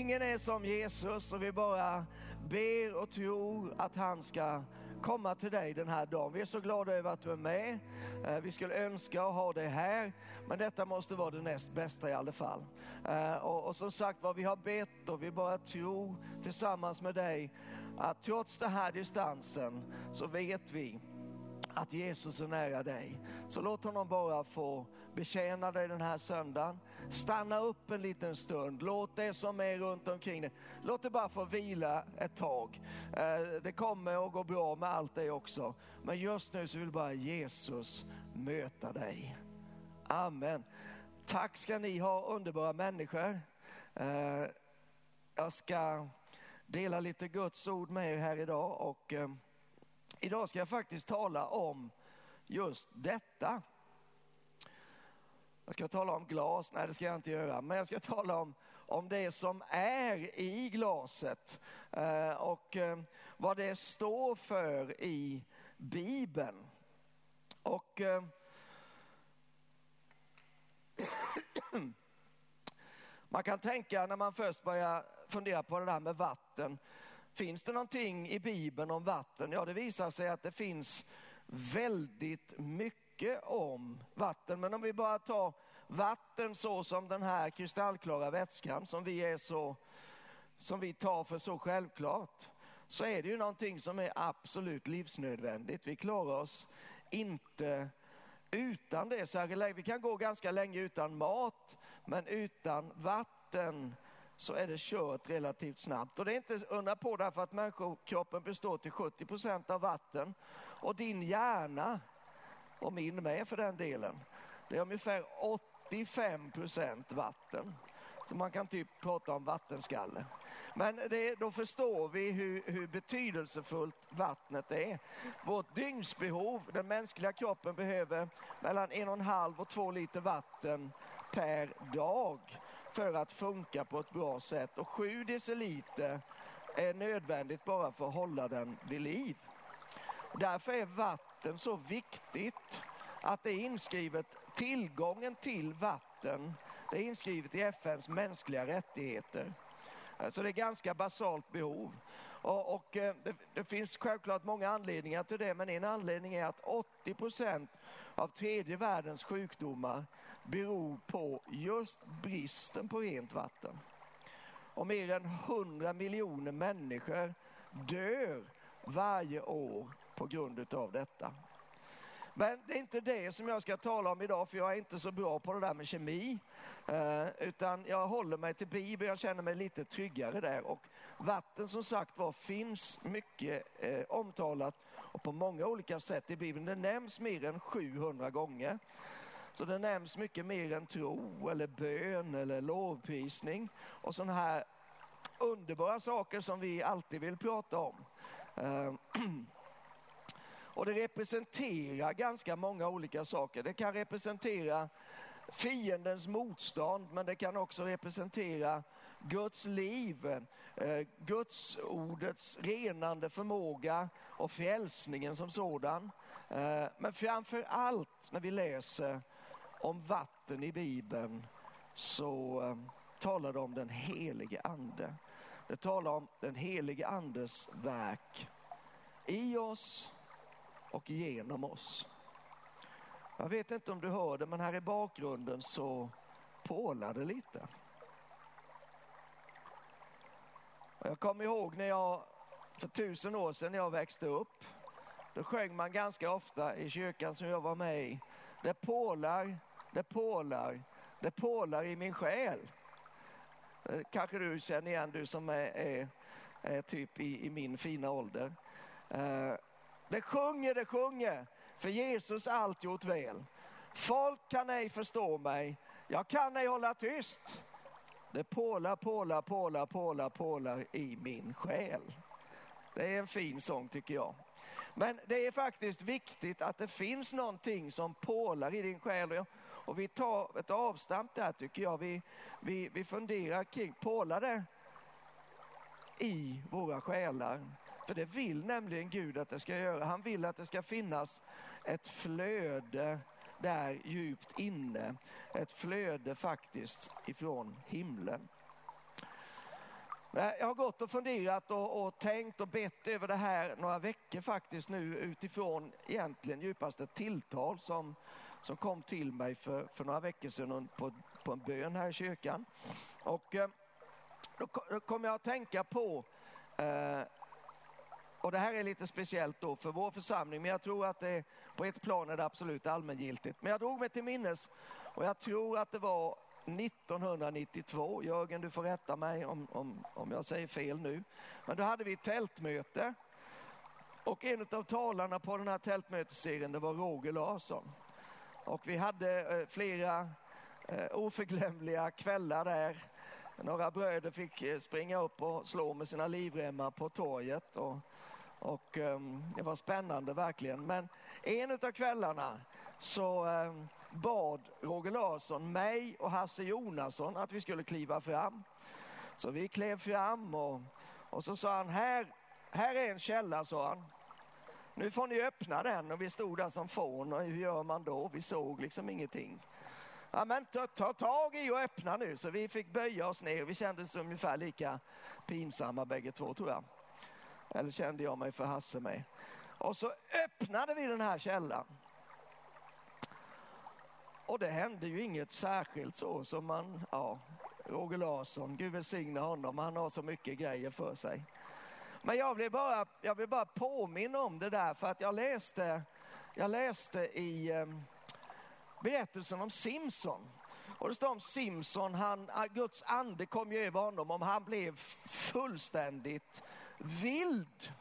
Ingen är som Jesus och vi bara ber och tror att han ska komma till dig den här dagen. Vi är så glada över att du är med. Eh, vi skulle önska att ha dig här, men detta måste vara det näst bästa i alla fall. Eh, och, och som sagt vad vi har bett och vi bara tror tillsammans med dig att trots den här distansen så vet vi att Jesus är nära dig. Så låt honom bara få betjäna dig den här söndagen. Stanna upp en liten stund. Låt det som är runt omkring dig, låt det bara få vila ett tag. Eh, det kommer att gå bra med allt det också. Men just nu så vill bara Jesus möta dig. Amen. Tack ska ni ha underbara människor. Eh, jag ska dela lite Guds ord med er här idag och eh, Idag ska jag faktiskt tala om just detta. Jag ska tala om glas, nej det ska jag inte göra, men jag ska tala om, om det som är i glaset eh, och eh, vad det står för i Bibeln. Och eh, man kan tänka när man först börjar fundera på det där med vatten, Finns det någonting i Bibeln om vatten? Ja, det visar sig att det finns väldigt mycket om vatten. Men om vi bara tar vatten så som den här kristallklara vätskan som vi, är så, som vi tar för så självklart, så är det ju någonting som är absolut livsnödvändigt. Vi klarar oss inte utan det särskilt länge. Vi kan gå ganska länge utan mat, men utan vatten så är det kört relativt snabbt. Och det är inte undra på därför att människokroppen består till 70 procent av vatten och din hjärna, och min med för den delen, det är ungefär 85 procent vatten. Så man kan typ prata om vattenskalle. Men det, då förstår vi hur, hur betydelsefullt vattnet är. Vårt dygnsbehov, den mänskliga kroppen behöver mellan en och en halv och två liter vatten per dag för att funka på ett bra sätt och 7 deciliter är nödvändigt bara för att hålla den vid liv. Därför är vatten så viktigt att det är inskrivet tillgången till vatten. Det är inskrivet i FNs mänskliga rättigheter. Så det är ganska basalt behov. Och, och eh, det, det, finns självklart många anledningar till det, men en anledning är att 80 procent av tredje världens sjukdomar beror på just bristen på rent vatten. Och mer än 100 miljoner människor dör varje år på grund av detta. Men det är inte det som jag ska tala om idag, för jag är inte så bra på det där med kemi. Eh, utan jag håller mig till Bibeln, jag känner mig lite tryggare där. Och vatten som sagt var finns mycket eh, omtalat och på många olika sätt i Bibeln. Det nämns mer än 700 gånger. Så det nämns mycket mer än tro eller bön eller lovprisning och sådana här underbara saker som vi alltid vill prata om. Eh, Och det representerar ganska många olika saker. Det kan representera fiendens motstånd, men det kan också representera Guds liv, eh, Guds ordets renande förmåga och frälsningen som sådan. Eh, men framför allt när vi läser om vatten i Bibeln så eh, talar det om den helige ande. Det talar om den helige andes verk i oss och genom oss. Jag vet inte om du hör det, men här i bakgrunden så pålar det lite. Jag kommer ihåg när jag för tusen år sedan när jag växte upp. Då sjöng man ganska ofta i kyrkan som jag var med i. Det pålar, det pålar, det pålar i min själ. Eh, kanske du känner igen, du som är, är, är typ i, i, min fina ålder. Eh, det sjunger, det sjunger, för Jesus allt gjort väl. Folk kan ej förstå mig, jag kan ej hålla tyst. Det pålar, pålar, pålar, pålar, pålar i min själ. Det är en fin sång tycker jag. Men det är faktiskt viktigt att det finns någonting som pålar i din själ. Och vi tar ett avstamp där tycker jag. Vi, vi, vi funderar kring, pålar det i våra själar? För det vill nämligen Gud att det ska göra. Han vill att det ska finnas ett flöde där djupt inne. Ett flöde faktiskt ifrån himlen. Jag har gått och funderat och, och, tänkt och bett över det här några veckor faktiskt nu utifrån egentligen djupaste tilltal som, som kom till mig för, för några veckor sedan på, på en bön här i kyrkan. Och eh, då, då kom jag att tänka på eh, och det här är lite speciellt då för vår församling, men jag tror att det på ett plan är det absolut allmängiltigt. Men jag drog mig till minnes och jag tror att det var 1992. Jörgen, du får rätta mig om, om, om jag säger fel nu. Men då hade vi ett tältmöte och en av talarna på den här tältmötesserien det var Roger Larsson. Och vi hade eh, flera eh, oförglömliga kvällar där. Några bröder fick eh, springa upp och slå med sina livremmar på torget. Och och um, det var spännande verkligen. Men en av kvällarna så um, bad Roger Larsson mig och Hasse Jonasson att vi skulle kliva fram. Så vi klev fram och, och så sa han, här, här är en källa, sa han. Nu får ni öppna den och vi stod där som fån och hur gör man då? Vi såg liksom ingenting. Ja, men ta, ta tag i och öppna nu, så vi fick böja oss ner. Vi kändes ungefär lika pinsamma bägge två tror jag. Eller kände jag mig för Hasse med. Och så öppnade vi den här källan. Och det hände ju inget särskilt så som man, ja, Roger Larsson, Gud välsigne honom, han har så mycket grejer för sig. Men jag vill bara, jag vill bara påminna om det där för att jag läste, jag läste i eh, berättelsen om Simson. Och det står om Simson, han, Guds ande kom ju över honom och han blev fullständigt vild.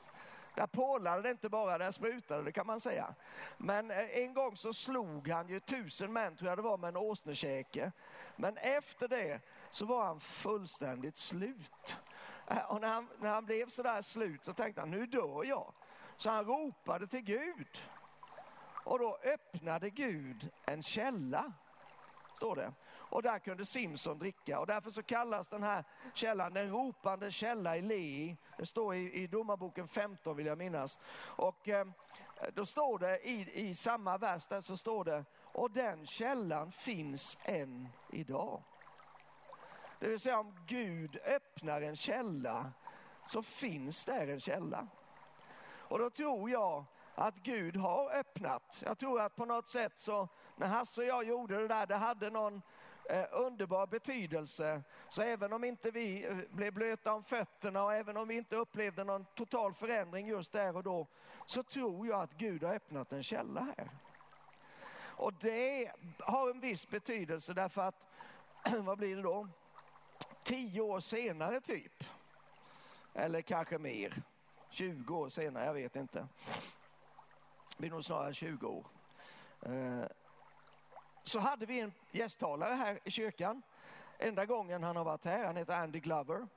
Där pålade det inte bara, där sprutade det kan man säga. Men eh, en gång så slog han ju tusen män, tror jag det var, med en åsnekäke. Men efter det så var han fullständigt slut. Eh, och när han, när han blev sådär slut så tänkte han, nu dör jag. Så han ropade till Gud. Och då öppnade Gud en källa, står det och där kunde Simson dricka. Och därför så kallas den här källan den ropande källa i Lei. Det står i, i domarboken 15 vill jag minnas. Och eh, då står det i, i samma vers där så står det och den källan finns än idag. Det vill säga om Gud öppnar en källa så finns där en källa. Och då tror jag att Gud har öppnat. Jag tror att på något sätt så när Hasse och jag gjorde det där, det hade någon eh, underbar betydelse. Så även om inte vi eh, blev blöta om fötterna och även om vi inte upplevde någon total förändring just där och då, så tror jag att Gud har öppnat en källa här. Och det har en viss betydelse därför att, vad blir det då? Tio år senare typ, eller kanske mer, 20 år senare, jag vet inte. Det blir nog snarare 20 år. Eh, så hade vi en gästtalare här i kyrkan. Enda gången han har varit här, han heter Andy Glover.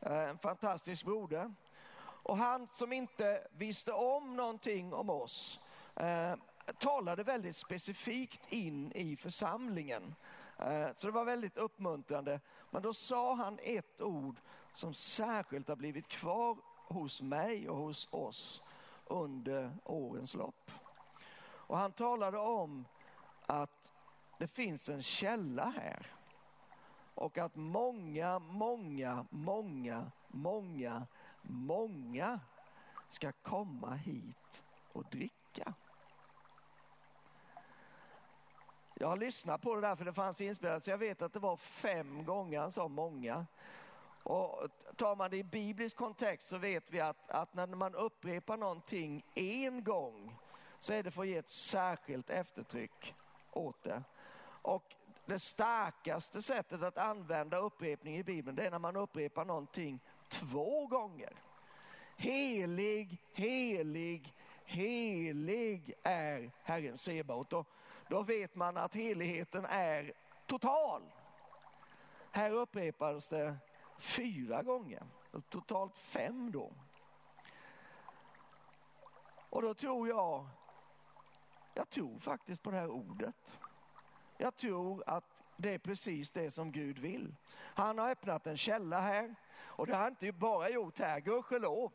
Eh, en fantastisk broder. Och han som inte visste om någonting om oss eh, talade väldigt specifikt in i församlingen. Eh, så det var väldigt uppmuntrande. Men då sa han ett ord som särskilt har blivit kvar hos mig och hos oss under årens lopp. Och han talade om att det finns en källa här. Och att många, många, många, många, många ska komma hit och dricka. Jag har lyssnat på det där för det fanns inspelat så jag vet att det var fem gånger han sa många. Och tar man det i biblisk kontext så vet vi att, att när man upprepar någonting en gång så är det för att ge ett särskilt eftertryck åt det. Och det starkaste sättet att använda upprepning i Bibeln det är när man upprepar någonting två gånger. Helig, helig, helig är Herren Sebaot. Då, då vet man att heligheten är total. Här upprepades det fyra gånger, totalt fem då. Och då tror jag, jag tror faktiskt på det här ordet. Jag tror att det är precis det som Gud vill. Han har öppnat en källa här och det har han inte bara gjort här, gudskelov.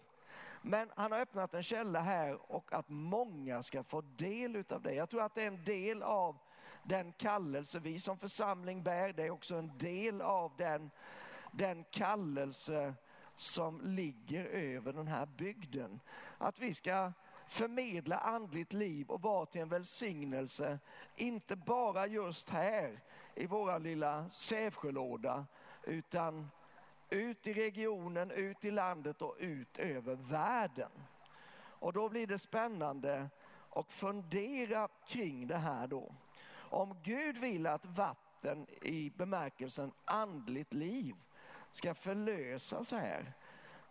Men han har öppnat en källa här och att många ska få del av det. Jag tror att det är en del av den kallelse vi som församling bär. Det är också en del av den, den kallelse som ligger över den här bygden. Att vi ska förmedla andligt liv och vara till en välsignelse, inte bara just här i våra lilla Sävsjölåda, utan ut i regionen, ut i landet och ut över världen. Och då blir det spännande att fundera kring det här då. Om Gud vill att vatten i bemärkelsen andligt liv ska förlösas här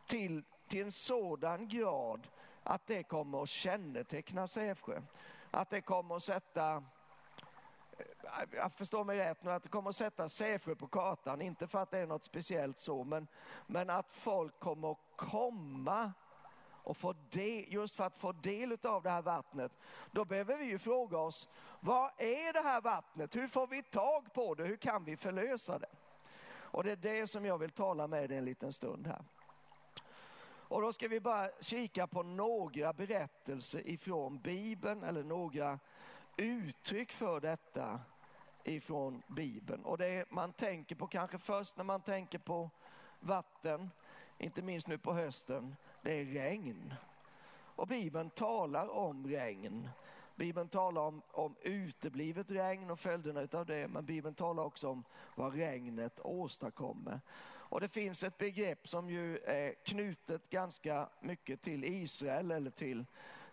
till, till en sådan grad att det kommer att känneteckna Sävsjö. Att det kommer att sätta jag förstår mig rätt nu, att det kommer att sätta Sävsjö på kartan. Inte för att det är något speciellt så, men, men att folk kommer att komma och få del, just för att få del av det här vattnet. Då behöver vi ju fråga oss, vad är det här vattnet? Hur får vi tag på det? Hur kan vi förlösa det? Och det är det som jag vill tala med dig en liten stund här. Och då ska vi bara kika på några berättelser ifrån Bibeln eller några uttryck för detta ifrån Bibeln. Och det man tänker på kanske först när man tänker på vatten, inte minst nu på hösten, det är regn. Och Bibeln talar om regn. Bibeln talar om, om uteblivet regn och följderna av det, men Bibeln talar också om vad regnet åstadkommer. Och det finns ett begrepp som ju är knutet ganska mycket till Israel eller till,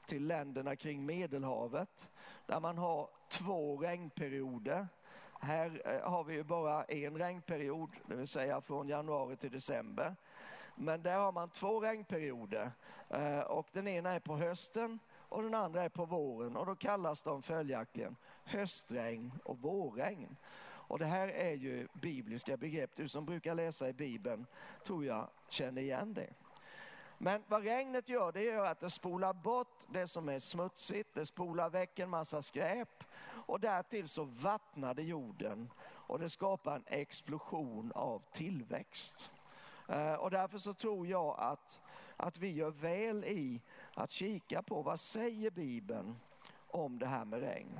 till länderna kring Medelhavet, där man har två regnperioder. Här eh, har vi ju bara en regnperiod, det vill säga från januari till december. Men där har man två regnperioder eh, och den ena är på hösten och den andra är på våren och då kallas de följaktligen höstregn och vårregn. Och det här är ju bibliska begrepp. Du som brukar läsa i Bibeln tror jag känner igen det. Men vad regnet gör, det gör att det spolar bort det som är smutsigt, det spolar väck en massa skräp och därtill så vattnar det jorden och det skapar en explosion av tillväxt. Eh, och därför så tror jag att, att vi gör väl i att kika på vad säger Bibeln om det här med regn.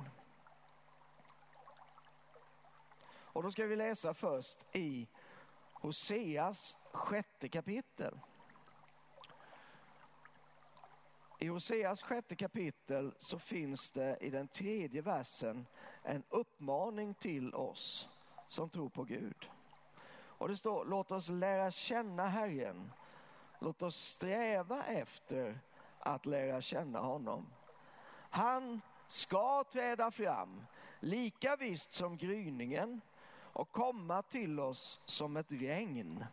Och då ska vi läsa först i Hoseas sjätte kapitel. I Hoseas sjätte kapitel så finns det i den tredje versen en uppmaning till oss som tror på Gud. Och det står, låt oss lära känna Herren. Låt oss sträva efter att lära känna honom. Han ska träda fram, lika visst som gryningen och komma till oss som ett regn,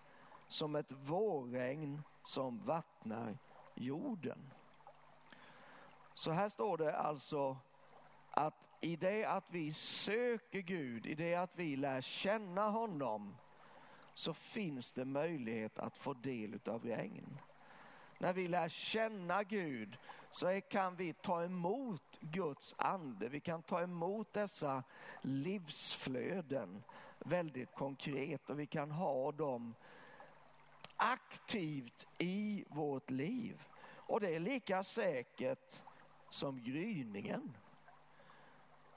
som ett vårregn som vattnar jorden. Så här står det alltså att i det att vi söker Gud, i det att vi lär känna honom, så finns det möjlighet att få del av regn. När vi lär känna Gud så kan vi ta emot Guds ande. Vi kan ta emot dessa livsflöden väldigt konkret och vi kan ha dem aktivt i vårt liv. Och det är lika säkert som gryningen.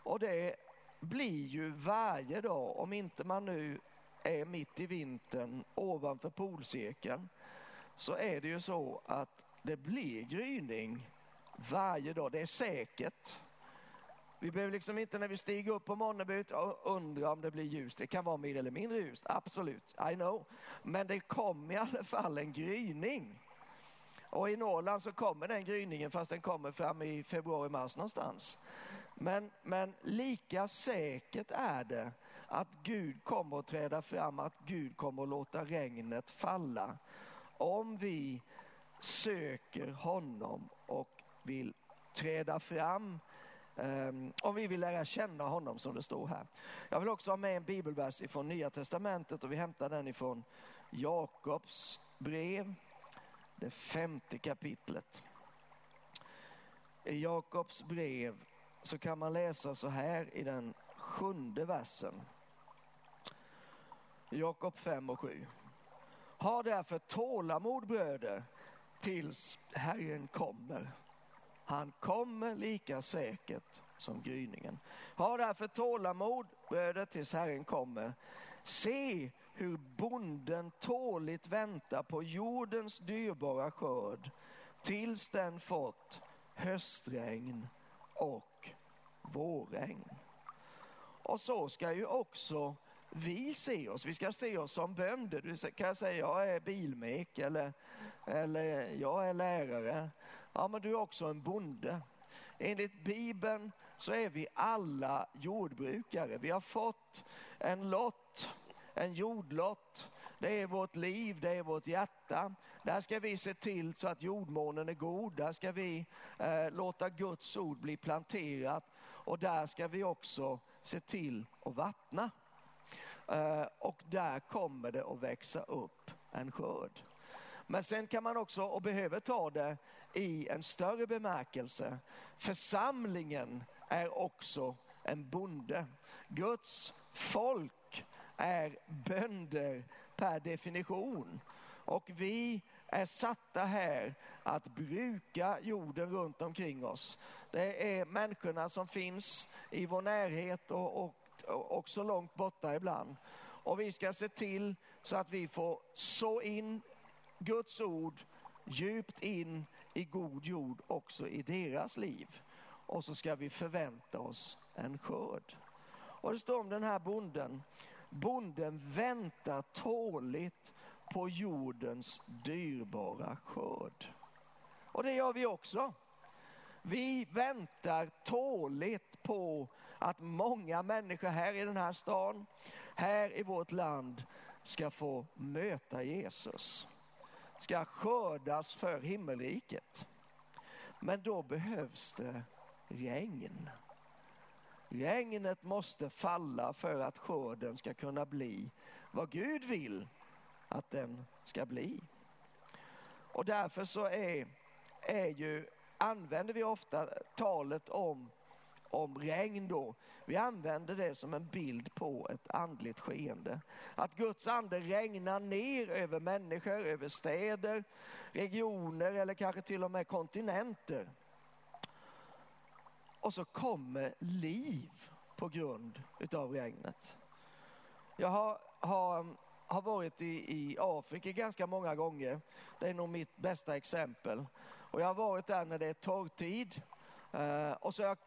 Och det blir ju varje dag, om inte man nu är mitt i vintern ovanför polcirkeln, så är det ju så att det blir gryning varje dag. Det är säkert. Vi behöver liksom inte när vi stiger upp på morgonen undra om det blir ljust. Det kan vara mer eller mindre ljust, absolut, I know. Men det kommer i alla fall en gryning. Och i Norrland så kommer den gryningen fast den kommer fram i februari, mars någonstans. Men, men lika säkert är det att Gud kommer att träda fram, att Gud kommer att låta regnet falla. Om vi söker honom och vill träda fram Um, om vi vill lära känna honom som det står här. Jag vill också ha med en bibelvers ifrån Nya Testamentet och vi hämtar den ifrån Jakobs brev det femte kapitlet. I Jakobs brev så kan man läsa så här i den sjunde versen. Jakob 5 och 7. Ha därför tålamod bröder tills Herren kommer. Han kommer lika säkert som gryningen. Ha därför tålamod bröder tills Herren kommer. Se hur bonden tåligt väntar på jordens dyrbara skörd tills den fått höstregn och vårregn. Och så ska ju också vi se oss. Vi ska se oss som bönder. Du kan säga jag är bilmek eller, eller jag är lärare. Ja, men du är också en bonde. Enligt Bibeln så är vi alla jordbrukare. Vi har fått en lott, en jordlott. Det är vårt liv, det är vårt hjärta. Där ska vi se till så att jordmånen är god. Där ska vi eh, låta Guds ord bli planterat och där ska vi också se till att vattna. Eh, och där kommer det att växa upp en skörd. Men sen kan man också, och behöver ta det i en större bemärkelse, församlingen är också en bonde. Guds folk är bönder per definition. Och vi är satta här att bruka jorden runt omkring oss. Det är människorna som finns i vår närhet och, och, och också långt borta ibland. Och vi ska se till så att vi får så in Guds ord djupt in i god jord också i deras liv. Och så ska vi förvänta oss en skörd. Och det står om den här bonden. Bonden väntar tåligt på jordens dyrbara skörd. Och det gör vi också. Vi väntar tåligt på att många människor här i den här stan, här i vårt land ska få möta Jesus. Ska skördas för himmelriket. Men då behövs det regn. Regnet måste falla för att skörden ska kunna bli vad Gud vill att den ska bli. Och därför så är, är ju, använder vi ofta talet om, om regn då. Vi använder det som en bild på ett andligt skeende. Att Guds ande regnar ner över människor, över städer, regioner eller kanske till och med kontinenter. Och så kommer liv på grund utav regnet. Jag har, har har varit i, i Afrika ganska många gånger. Det är nog mitt bästa exempel. Och jag har varit där när det är torrtid. Uh, och så har jag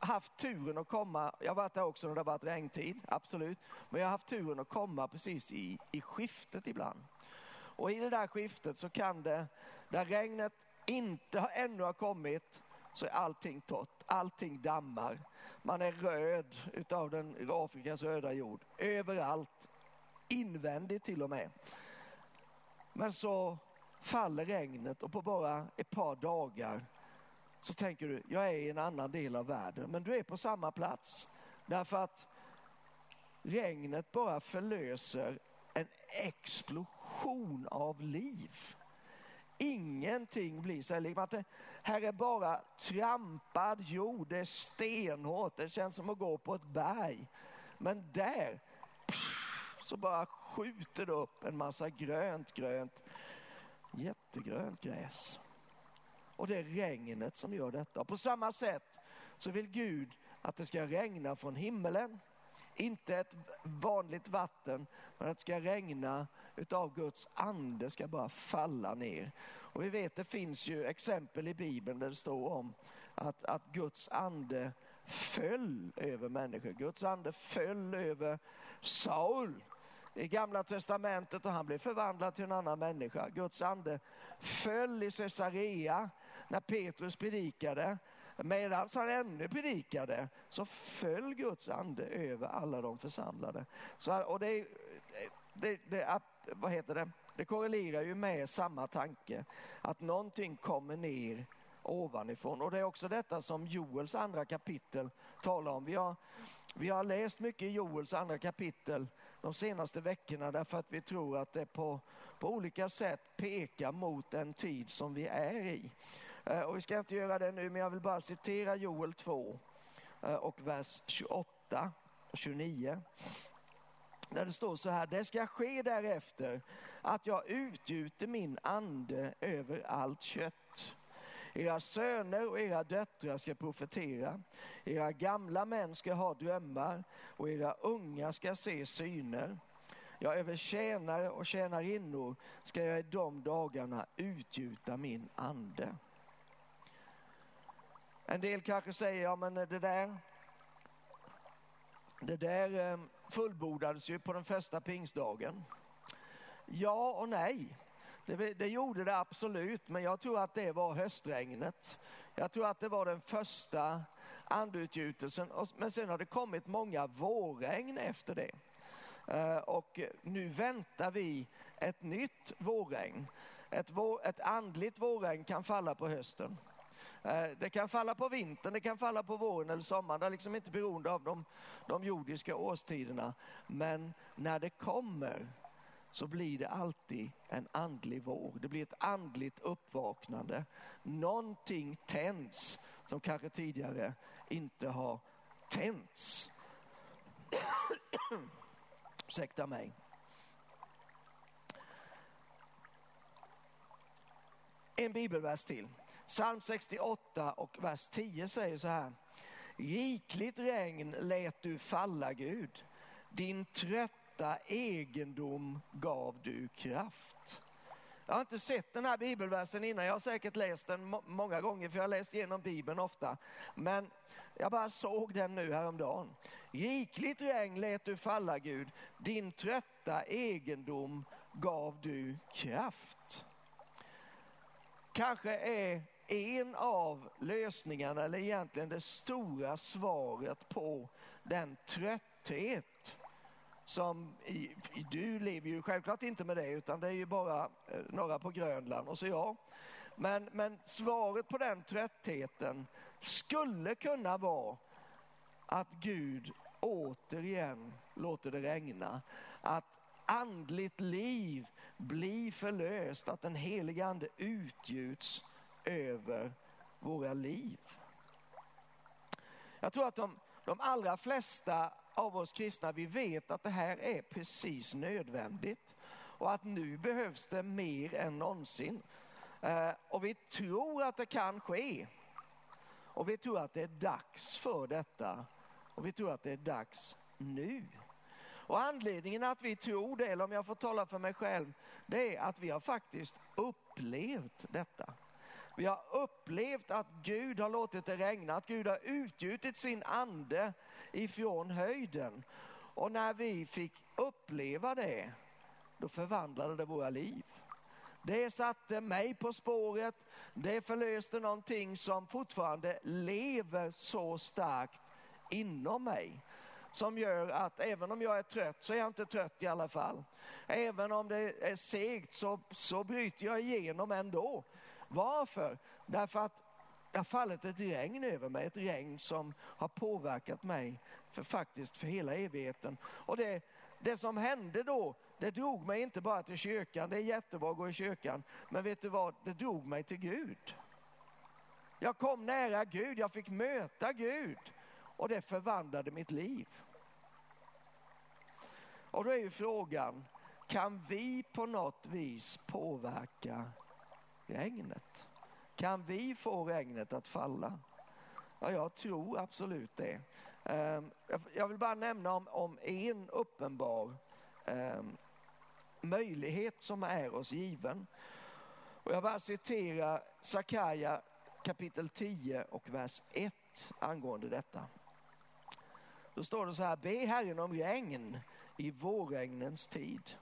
haft turen att komma, jag har varit där också när det har varit regntid, absolut. Men jag har haft turen att komma precis i, i skiftet ibland. Och i det där skiftet så kan det, där regnet inte har, ännu har kommit, så är allting torrt, allting dammar. Man är röd utav den Afrikas röda jord. Överallt invändigt till och med. Men så faller regnet och på bara ett par dagar så tänker du, jag är i en annan del av världen. Men du är på samma plats. Därför att regnet bara förlöser en explosion av liv. Ingenting blir sig likt. Liksom här är bara trampad jord, det är stenhårt, det känns som att gå på ett berg. Men där, så bara skjuter det upp en massa grönt, grönt, jättegrönt gräs. Och det är regnet som gör detta. På samma sätt så vill Gud att det ska regna från himmelen. Inte ett vanligt vatten, men att det ska regna utav Guds ande ska bara falla ner. Och vi vet det finns ju exempel i Bibeln där det står om att, att Guds ande föll över människor. Guds ande föll över Saul i gamla testamentet och han blev förvandlad till en annan människa. Guds ande föll i Caesarea när Petrus predikade. Medan han ännu predikade så föll Guds ande över alla de församlade. Så, och det, det, det, vad heter det? det korrelerar ju med samma tanke att någonting kommer ner ovanifrån. Och det är också detta som Joels andra kapitel talar om. Vi har, vi har läst mycket i Joels andra kapitel de senaste veckorna därför att vi tror att det på, på olika sätt pekar mot den tid som vi är i. Eh, och vi ska inte göra det nu, men jag vill bara citera Joel 2 eh, och vers 28 och 29. Där det står så här, det ska ske därefter att jag utgjuter min ande över allt kött. Era söner och era döttrar ska profetera, era gamla män ska ha drömmar och era unga ska se syner. Ja, över tjänare och tjänarinnor ska jag i de dagarna utgjuta min ande. En del kanske säger, ja men det där, det där ehm, fullbordades ju på den första pingstdagen. Ja och nej. Det, det, gjorde det absolut, men jag tror att det var höstregnet. Jag tror att det var den första andutgjutelsen, men sen har det kommit många vårregn efter det. Eh, och nu väntar vi ett nytt vårregn. Ett, vår, ett andligt vårregn kan falla på hösten. Eh, det kan falla på vintern, det kan falla på våren eller sommaren. Det är liksom inte beroende av de, de jordiska årstiderna. Men när det kommer så blir det alltid en andlig vår. Det blir ett andligt uppvaknande. Någonting tänds som kanske tidigare inte har tänts. Ursäkta mig. En bibelvers till. Psalm 68 och vers 10 säger så här. Rikligt regn lät du falla Gud. Din trötta egendom gav du kraft. Jag har inte sett den här bibelversen innan. Jag har säkert läst den många gånger för jag har läst igenom bibeln ofta. Men jag bara såg den nu häromdagen. Rikligt regn lät du falla Gud. Din trötta egendom gav du kraft. Kanske är en av lösningarna, eller egentligen det stora svaret på den trötthet som i, du lever ju självklart inte med det utan det är ju bara eh, några på Grönland och så jag. Men, men svaret på den tröttheten skulle kunna vara att Gud återigen låter det regna. Att andligt liv blir förlöst, att den helige ande utgjuts över våra liv. Jag tror att de, de allra flesta av oss kristna, vi vet att det här är precis nödvändigt och att nu behövs det mer än någonsin. Eh, och vi tror att det kan ske. Och vi tror att det är dags för detta. Och vi tror att det är dags nu. Och anledningen att vi tror det, eller om jag får tala för mig själv, det är att vi har faktiskt upplevt detta. Vi har upplevt att Gud har låtit det regna, att Gud har utgjutit sin ande ifrån höjden. Och när vi fick uppleva det, då förvandlade det våra liv. Det satte mig på spåret, det förlöste någonting som fortfarande lever så starkt inom mig. Som gör att även om jag är trött så är jag inte trött i alla fall. Även om det är segt så, så bryter jag igenom ändå. Varför? Därför att det har fallit ett regn över mig, ett regn som har påverkat mig för faktiskt för hela evigheten. Och det, det som hände då, det drog mig inte bara till kyrkan, det är jättebra att gå i kyrkan, men vet du vad, det drog mig till Gud. Jag kom nära Gud, jag fick möta Gud och det förvandlade mitt liv. Och då är ju frågan, kan vi på något vis påverka regnet? Kan vi få regnet att falla? Ja, jag tror absolut det. Ehm, jag vill bara nämna om, om en uppenbar ehm, möjlighet som är oss given. Och jag bara citerar Sakaja, kapitel 10 och vers 1 angående detta. Då står det så här, be Herren om regn i vårregnens tid.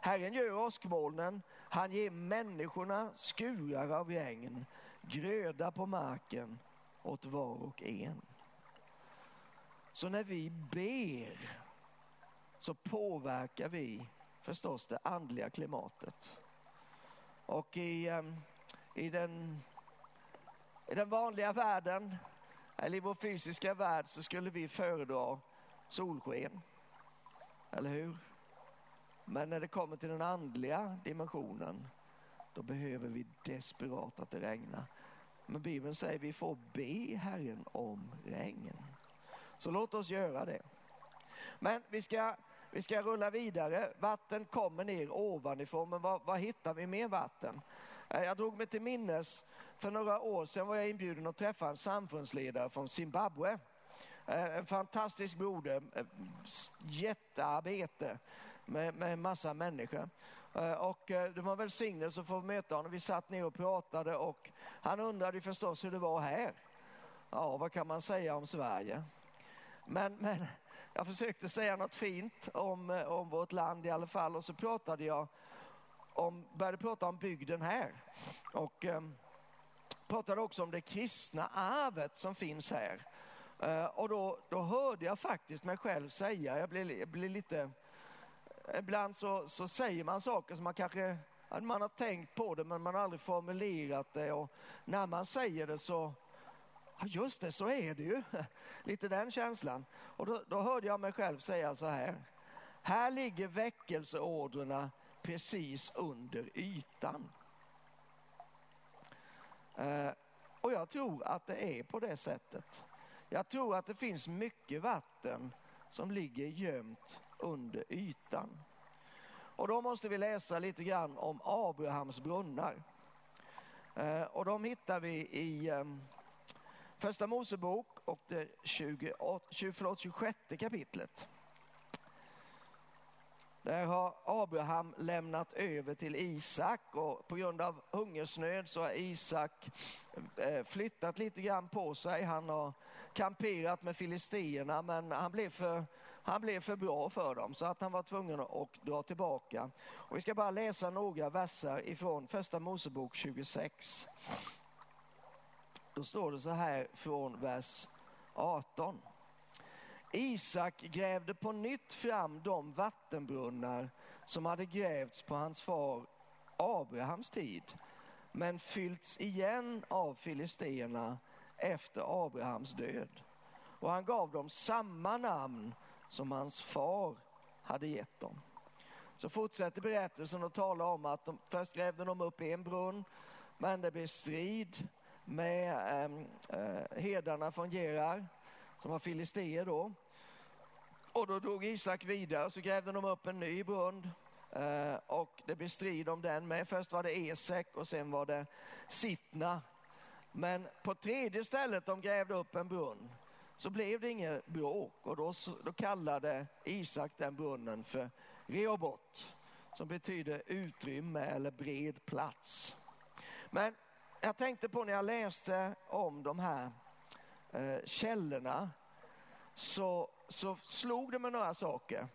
Herren gör åskmolnen, han ger människorna skurar av regn, gröda på marken åt var och en. Så när vi ber så påverkar vi förstås det andliga klimatet. Och i, eh, i, den, i den vanliga världen, eller i vår fysiska värld, så skulle vi föredra solsken. Eller hur? Men när det kommer till den andliga dimensionen, då behöver vi desperat att det regnar. Men Bibeln säger vi får be Herren om regn. Så låt oss göra det. Men vi ska, vi ska rulla vidare. Vatten kommer ner ovanifrån, men var, vad hittar vi mer vatten? Eh, jag drog mig till minnes, för några år sedan var jag inbjuden att träffa en samfundsledare från Zimbabwe. Eh, en fantastisk broder, eh, jättearbete med, med en massa människor. Eh, och eh, det var en välsignelse att få möta honom. Vi satt ner och pratade och han undrade förstås hur det var här. Ja, vad kan man säga om Sverige? Men, men jag försökte säga något fint om, eh, om vårt land i alla fall och så pratade jag om, började prata om bygden här. Och eh, pratade också om det kristna arvet som finns här. Eh, och då, då hörde jag faktiskt mig själv säga, jag blev, jag blev lite ibland så, så säger man saker som man kanske man har tänkt på det men man har aldrig formulerat det och när man säger det så, ja just det, så är det ju. Lite den känslan. Och då, då hörde jag mig själv säga så här. Här ligger väckelseorderna precis under ytan. Eh, och jag tror att det är på det sättet. Jag tror att det finns mycket vatten som ligger gömt under ytan. Och då måste vi läsa lite grann om Abrahams brunnar. Eh, och de hittar vi i ehm, Första Mosebok och det 28, 26 kapitlet. Där har Abraham lämnat över till Isak och på grund av hungersnöd så har Isak eh, flyttat lite grann på sig. Han har kamperat med filisterna men han blev för han blev för bra för dem så att han var tvungen att dra tillbaka. Och vi ska bara läsa några verser ifrån första Mosebok 26. Då står det så här från vers 18. Isak grävde på nytt fram de vattenbrunnar som hade grävts på hans far Abrahams tid men fyllts igen av filisterna efter Abrahams död. Och han gav dem samma namn som hans far hade gett dem. Så fortsätter berättelsen att tala om att de, först grävde de upp en brunn, men det blev strid med ehm, eh, herdarna från Gerar, som var filisteer då. Och då drog Isak vidare, så grävde de upp en ny brunn eh, och det blev strid om den med. Först var det Esek och sen var det Sittna. Men på tredje stället de grävde upp en brunn så blev det inget bråk och då, då kallade Isak den brunnen för Reobot som betyder utrymme eller bred plats. Men jag tänkte på när jag läste om de här eh, källorna så, så slog det mig några saker.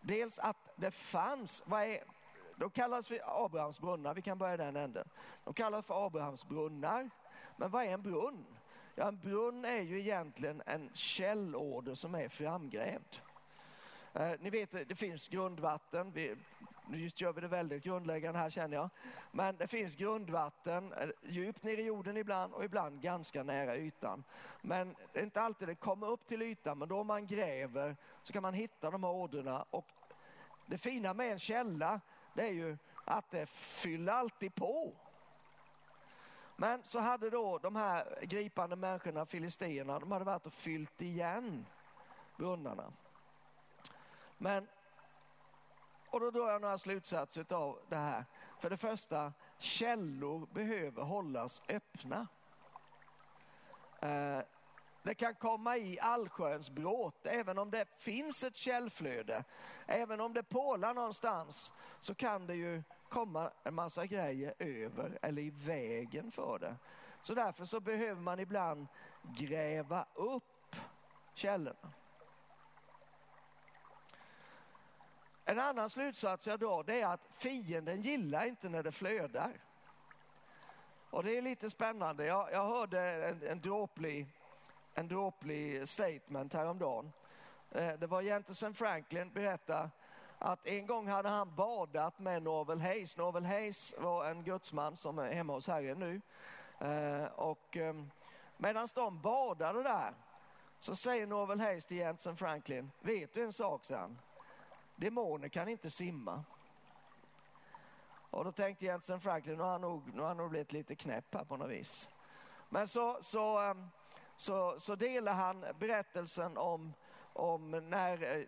Dels att det fanns, vad är, de kallas för Abrahams brunnar, vi kan börja den änden. De kallas för Abrahams brunnar, men vad är en brunn? Ja, en brunn är ju egentligen en källåder som är framgrävd. Eh, ni vet, det finns grundvatten. Vi, just gör vi det väldigt grundläggande här känner jag. Men det finns grundvatten eh, djupt ner i jorden ibland och ibland ganska nära ytan. Men det är inte alltid det kommer upp till ytan, men då man gräver så kan man hitta de här ådrorna. Och det fina med en källa, det är ju att det fyller alltid på. Men så hade då de här gripande människorna, filisterna, de hade varit och fyllt igen brunnarna. Men, och då drar jag några slutsatser av det här. För det första, källor behöver hållas öppna. Eh, det kan komma i allsköns bråte, även om det finns ett källflöde. Även om det pålar någonstans så kan det ju komma en massa grejer över eller i vägen för det. Så därför så behöver man ibland gräva upp källorna. En annan slutsats jag drar det är att fienden gillar inte när det flödar. Och det är lite spännande. Jag, jag hörde en, en, dråplig, en dråplig statement häromdagen. Eh, det var Jentesen Franklin berätta att en gång hade han badat med Norvel Hayes. Norvel Hayes var en gudsman som är hemma hos Herren nu. Eh, och eh, medan de badade där så säger Norvel Hayes till Jensen Franklin, vet du en sak, sa han? Demoner kan inte simma. Och då tänkte Jensen Franklin, nu har han nog, nu har han nog blivit lite knäpp här på något vis. Men så, så, ehm, så, så delar han berättelsen om, om när eh,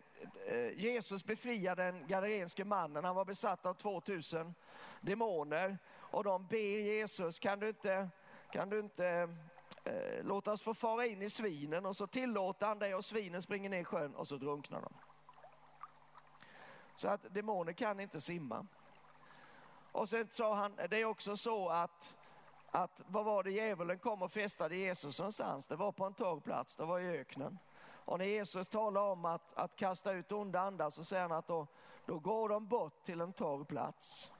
eh, Jesus befriade den galileanske mannen. Han var besatt av 2000 demoner och de ber Jesus, kan du inte, kan du inte eh, låta oss få fara in i svinen? Och så tillåter han det och svinen springer ner i sjön och så drunknar de. Så att demoner kan inte simma. Och sen sa han, det är också så att, att vad var det djävulen kom och festade Jesus någonstans? Det var på en torr plats, det var i öknen. Och när Jesus talar om att, att kasta ut onda andar så säger han att då, då går de bort till en torr plats.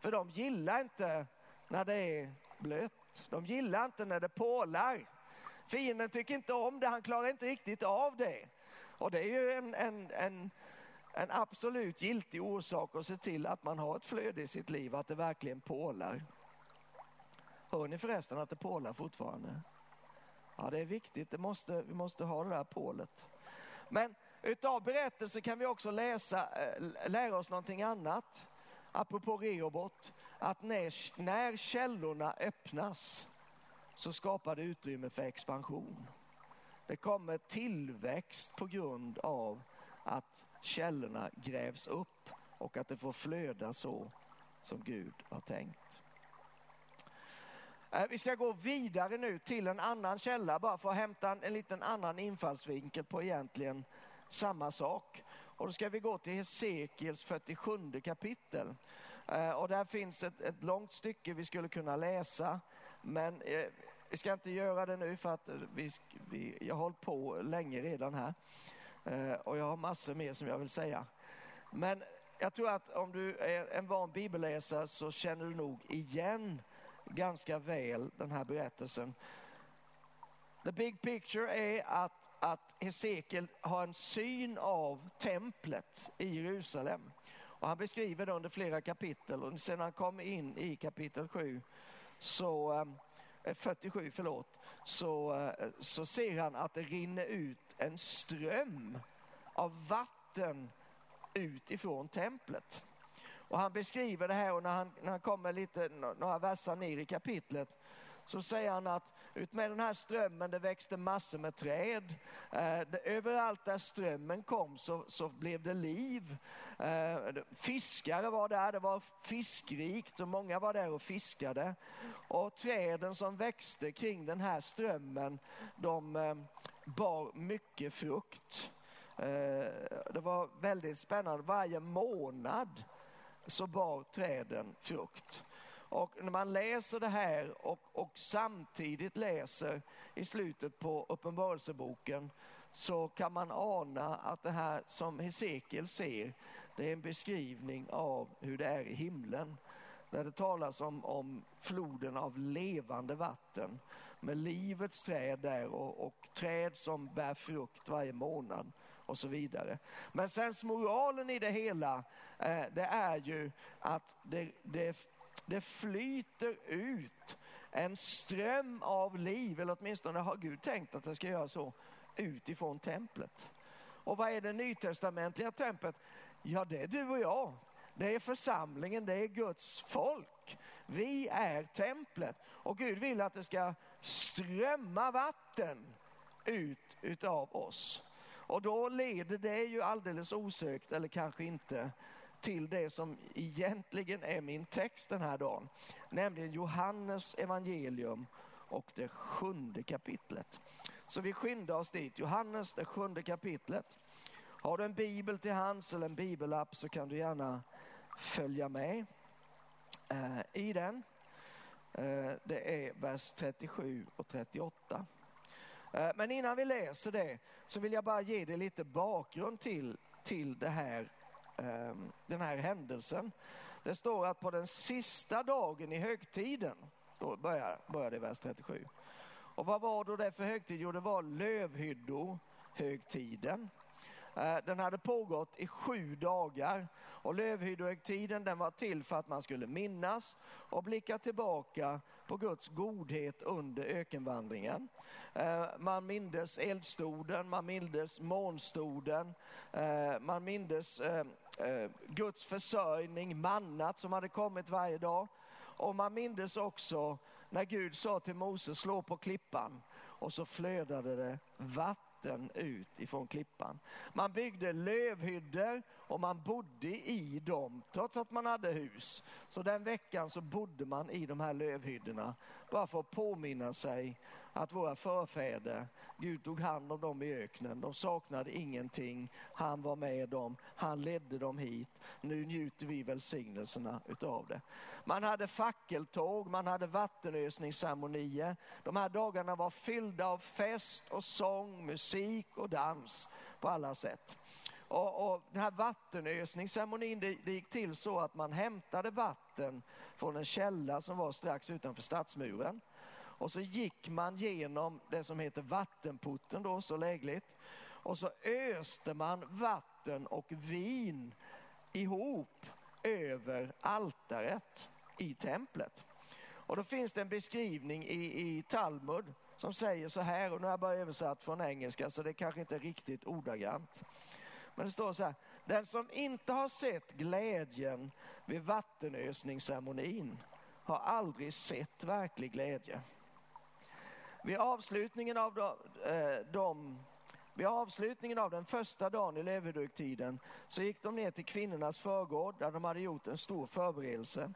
För de gillar inte när det är blött. De gillar inte när det pålar. Fienden tycker inte om det, han klarar inte riktigt av det. Och det är ju en, en, en en absolut giltig orsak att se till att man har ett flöde i sitt liv, att det verkligen pålar. Hör ni förresten att det pålar fortfarande? Ja, det är viktigt. Det måste, vi måste ha det där pålet. Men utav berättelsen kan vi också läsa, eh, lära oss någonting annat. Apropå Rehoboth, att när, när källorna öppnas så skapar det utrymme för expansion. Det kommer tillväxt på grund av att källorna grävs upp och att det får flöda så som Gud har tänkt. Eh, vi ska gå vidare nu till en annan källa bara för att hämta en, en liten annan infallsvinkel på egentligen samma sak. Och då ska vi gå till Hesekiels 47 kapitel. Eh, och där finns ett, ett långt stycke vi skulle kunna läsa. Men eh, vi ska inte göra det nu för att vi, vi, jag har hållit på länge redan här. Och jag har massor mer som jag vill säga. Men jag tror att om du är en van bibelläsare så känner du nog igen ganska väl den här berättelsen. The big picture är att, att Hesekiel har en syn av templet i Jerusalem. Och han beskriver det under flera kapitel och sen han kommer in i kapitel 7 så eh, eh, 47, förlåt, så, eh, så ser han att det rinner ut en ström av vatten ut ifrån templet. Och han beskriver det här och när han, när han kommer lite, några versar ner i kapitlet så säger han att utmed den här strömmen det växte massor med träd. Eh, det, överallt där strömmen kom så, så blev det liv. Eh, fiskare var där, det var fiskrikt och många var där och fiskade. Och träden som växte kring den här strömmen de eh, bar mycket frukt. Eh, det var väldigt spännande. Varje månad så bar träden frukt. Och när man läser det här och, och samtidigt läser i slutet på Uppenbarelseboken så kan man ana att det här som Hesekiel ser, det är en beskrivning av hur det är i himlen. Där det talas om, om floden av levande vatten med livets träd där och, och träd som bär frukt varje månad och så vidare. Men sensmoralen i det hela, eh, det är ju att det, det, det flyter ut en ström av liv, eller åtminstone har Gud tänkt att det ska göra så, utifrån templet. Och vad är det nytestamentliga templet? Ja, det är du och jag. Det är församlingen, det är Guds folk. Vi är templet och Gud vill att det ska strömma vatten ut utav oss. Och då leder det ju alldeles osökt, eller kanske inte, till det som egentligen är min text den här dagen. Nämligen Johannes evangelium och det sjunde kapitlet. Så vi skyndar oss dit. Johannes, det sjunde kapitlet. Har du en bibel till hands eller en bibelapp så kan du gärna följa med eh, i den. Eh, det är vers 37 och 38. Eh, men innan vi läser det så vill jag bara ge dig lite bakgrund till, till det här, ehm, den här händelsen. Det står att på den sista dagen i högtiden, då börjar, börjar det i vers 37. Och vad var då det för högtid? Jo, det var lövhyddohögtiden. Eh, den hade pågått i sju dagar och lövhyddohögtiden den var till för att man skulle minnas och blicka tillbaka på Guds godhet under ökenvandringen. Eh, man mindes eldstoden, man mindes månstoden, eh, man mindes Guds försörjning, mannat som hade kommit varje dag. Och man mindes också när Gud sa till Moses slå på klippan och så flödade det vatten ut ifrån klippan. Man byggde lövhyddor och man bodde i dem trots att man hade hus. Så den veckan så bodde man i de här lövhyddorna bara för att påminna sig att våra förfäder, Gud tog hand om dem i öknen. De saknade ingenting. Han var med dem. Han ledde dem hit. Nu njuter vi välsignelserna utav det. Man hade fackeltåg, man hade vattenösningsceremonier. De här dagarna var fyllda av fest och sång, musik och dans på alla sätt. Och, och den här vattenösningsceremonin, det, det gick till så att man hämtade vatten från en källa som var strax utanför stadsmuren. Och så gick man genom det som heter vattenporten då, så lägligt. Och så öste man vatten och vin ihop över altaret i templet. Och då finns det en beskrivning i, i Talmud som säger så här, och nu har jag bara översatt från engelska så det kanske inte är riktigt ordagrant. Men det står så här, den som inte har sett glädjen vid vattenösningsceremonin har aldrig sett verklig glädje. Vid avslutningen av de, eh, de vid avslutningen av den första dagen i lövhögtiden så gick de ner till kvinnornas förgård där de hade gjort en stor förberedelse.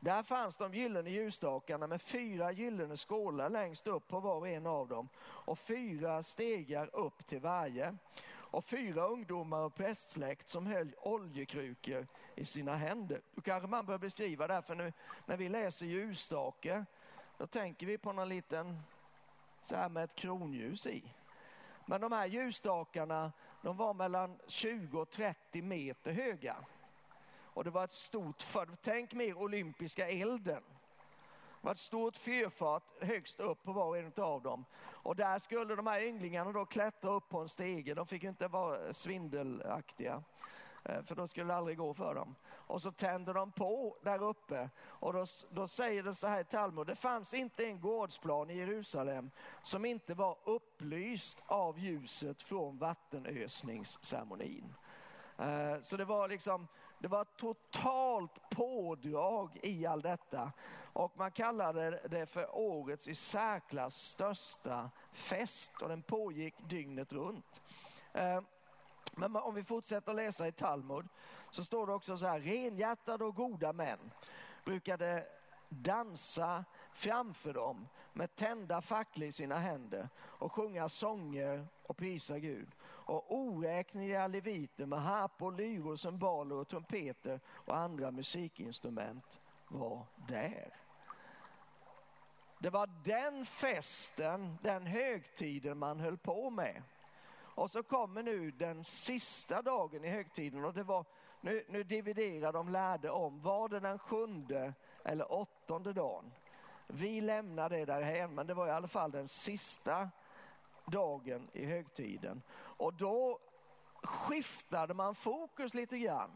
Där fanns de gyllene ljusstakarna med fyra gyllene skålar längst upp på var och en av dem och fyra stegar upp till varje. Och fyra ungdomar och prästsläkt som höll oljekrukor i sina händer. Då kanske man bör beskriva det, här, för nu när vi läser ljusstake, då tänker vi på någon liten så här med ett kronljus i. Men de här ljusstakarna, de var mellan 20 och 30 meter höga. Och det var ett stort, för, tänk mer olympiska elden. Det var ett stort fyrfat högst upp på var och en av dem. Och där skulle de här ynglingarna då klättra upp på en stege. De fick inte vara svindelaktiga. Eh, för då skulle det aldrig gå för dem. Och så tänder de på där uppe och då, då säger det så här i Talmud, det fanns inte en gårdsplan i Jerusalem som inte var upplyst av ljuset från vattenösningsceremonin. Eh, så det var liksom, det var ett totalt pådrag i all detta och man kallade det för årets i särklass största fest och den pågick dygnet runt. Eh, men om vi fortsätter läsa i Talmud så står det också så här, renhjärtade och goda män brukade dansa framför dem med tända facklor i sina händer och sjunga sånger och prisa Gud. Och oräkneliga leviter med harpor, lyror, cymbaler och trumpeter och andra musikinstrument var där. Det var den festen, den högtiden man höll på med. Och så kommer nu den sista dagen i högtiden och det var, nu, nu dividerar de lärde om, var det den sjunde eller åttonde dagen? Vi lämnar det därhen, men det var i alla fall den sista dagen i högtiden. Och då skiftade man fokus lite grann.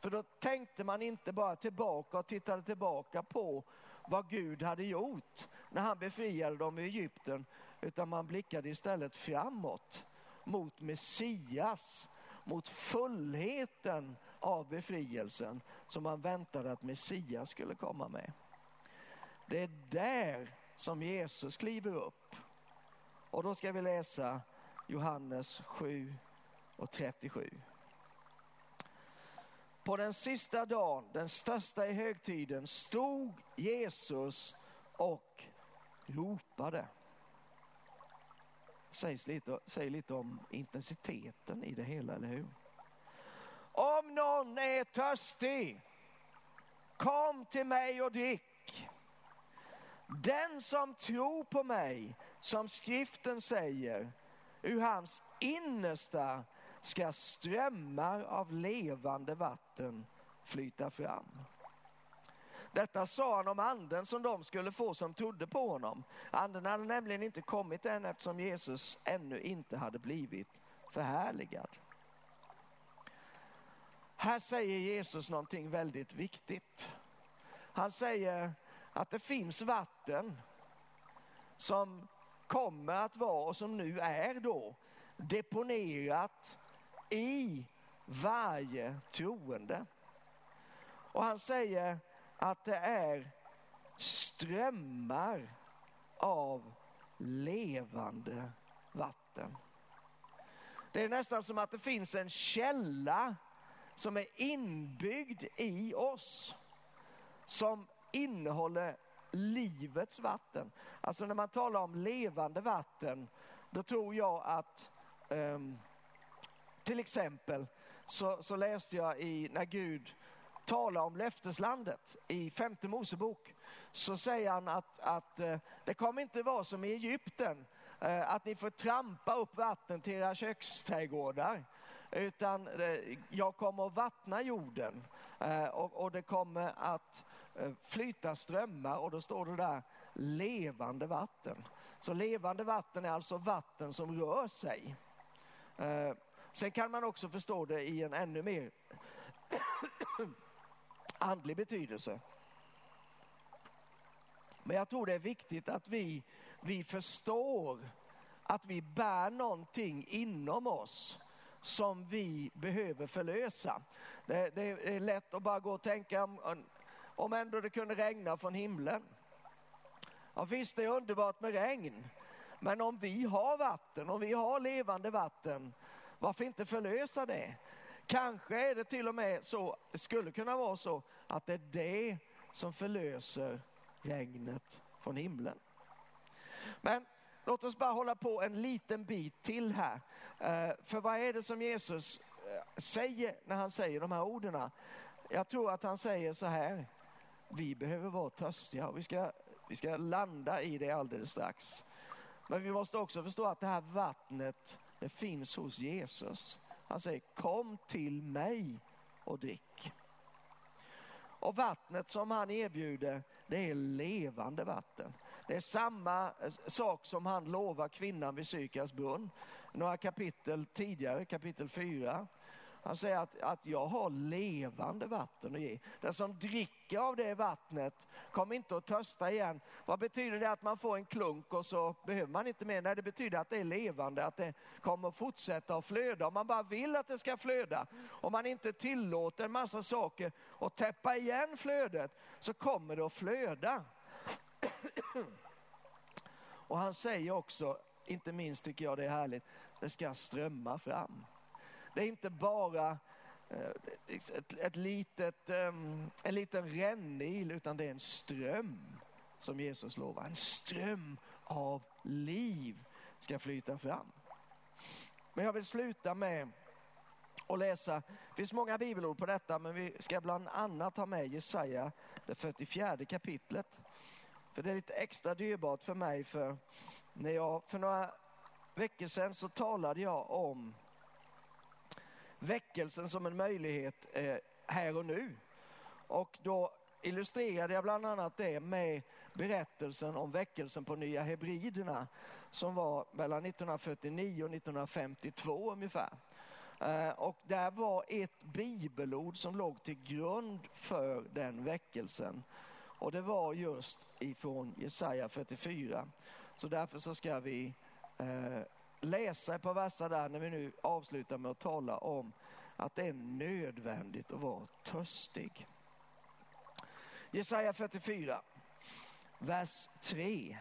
För då tänkte man inte bara tillbaka och tittade tillbaka på vad Gud hade gjort när han befriade dem i Egypten, utan man blickade istället framåt mot Messias, mot fullheten av befrielsen som man väntade att Messias skulle komma med. Det är där som Jesus kliver upp. Och då ska vi läsa Johannes 7 och 37. På den sista dagen, den största i högtiden, stod Jesus och ropade sägs lite, säger lite om intensiteten i det hela, eller hur? Om någon är törstig, kom till mig och drick. Den som tror på mig, som skriften säger, ur hans innersta ska strömmar av levande vatten flyta fram. Detta sa han om anden som de skulle få som trodde på honom. Anden hade nämligen inte kommit än eftersom Jesus ännu inte hade blivit förhärligad. Här säger Jesus någonting väldigt viktigt. Han säger att det finns vatten som kommer att vara och som nu är då deponerat i varje troende. Och han säger att det är strömmar av levande vatten. Det är nästan som att det finns en källa som är inbyggd i oss. Som innehåller livets vatten. Alltså när man talar om levande vatten, då tror jag att um, till exempel så, så läste jag i när Gud talar om löfteslandet i femte Mosebok så säger han att, att eh, det kommer inte vara som i Egypten eh, att ni får trampa upp vatten till era köksträdgårdar utan eh, jag kommer att vattna jorden och, och det kommer att Eh, flyta strömmar och då står det där levande vatten. Så levande vatten är alltså vatten som rör sig. Eh, sen kan man också förstå det i en ännu mer andlig betydelse. Men jag tror det är viktigt att vi, vi förstår att vi bär någonting inom oss som vi behöver förlösa. Det, det är lätt att bara gå och tänka om, om ändå det kunde regna från himlen. Ja, visst, det är underbart med regn. Men om vi har vatten, om vi har levande vatten varför inte förlösa det? Kanske är det till och med så, det skulle kunna vara så, att det är det som förlöser regnet från himlen. Men låt oss bara hålla på en liten bit till här. Eh, för vad är det som Jesus eh, säger när han säger de här orden? Jag tror att han säger så här, vi behöver vara törstiga och vi ska, vi ska landa i det alldeles strax. Men vi måste också förstå att det här vattnet det finns hos Jesus. Han säger kom till mig och drick. Och vattnet som han erbjuder det är levande vatten. Det är samma eh, sak som han lovar kvinnan vid Sykars brunn. Några kapitel tidigare, kapitel 4. Han säger att, att jag har levande vatten att ge. Den som dricker av det vattnet kommer inte att törsta igen. Vad betyder det att man får en klunk och så behöver man inte mer? Nej, det betyder att det är levande, att det kommer att fortsätta att flöda. Om man bara vill att det ska flöda, om man inte tillåter en massa saker och täppa igen flödet, så kommer det att flöda. Och han säger också, inte minst tycker jag det är härligt, det ska strömma fram. Det är inte bara eh, liksom ett, ett litet, ehm, en liten rännil utan det är en ström som Jesus lovar. En ström av liv ska flyta fram. Men jag vill sluta med att läsa, det finns många bibelord på detta men vi ska bland annat ha med Jesaja, det 44 kapitlet. För det är lite extra dyrbart för mig för när jag för några veckor sedan så talade jag om väckelsen som en möjlighet eh, här och nu. Och då illustrerade jag bland annat det med berättelsen om väckelsen på Nya Hebriderna som var mellan 1949 och 1952 ungefär. Eh, och där var ett bibelord som låg till grund för den väckelsen. Och det var just ifrån Jesaja 44. Så därför så ska vi eh, läsa ett par verser där när vi nu avslutar med att tala om att det är nödvändigt att vara törstig. Jesaja 44, vers 3.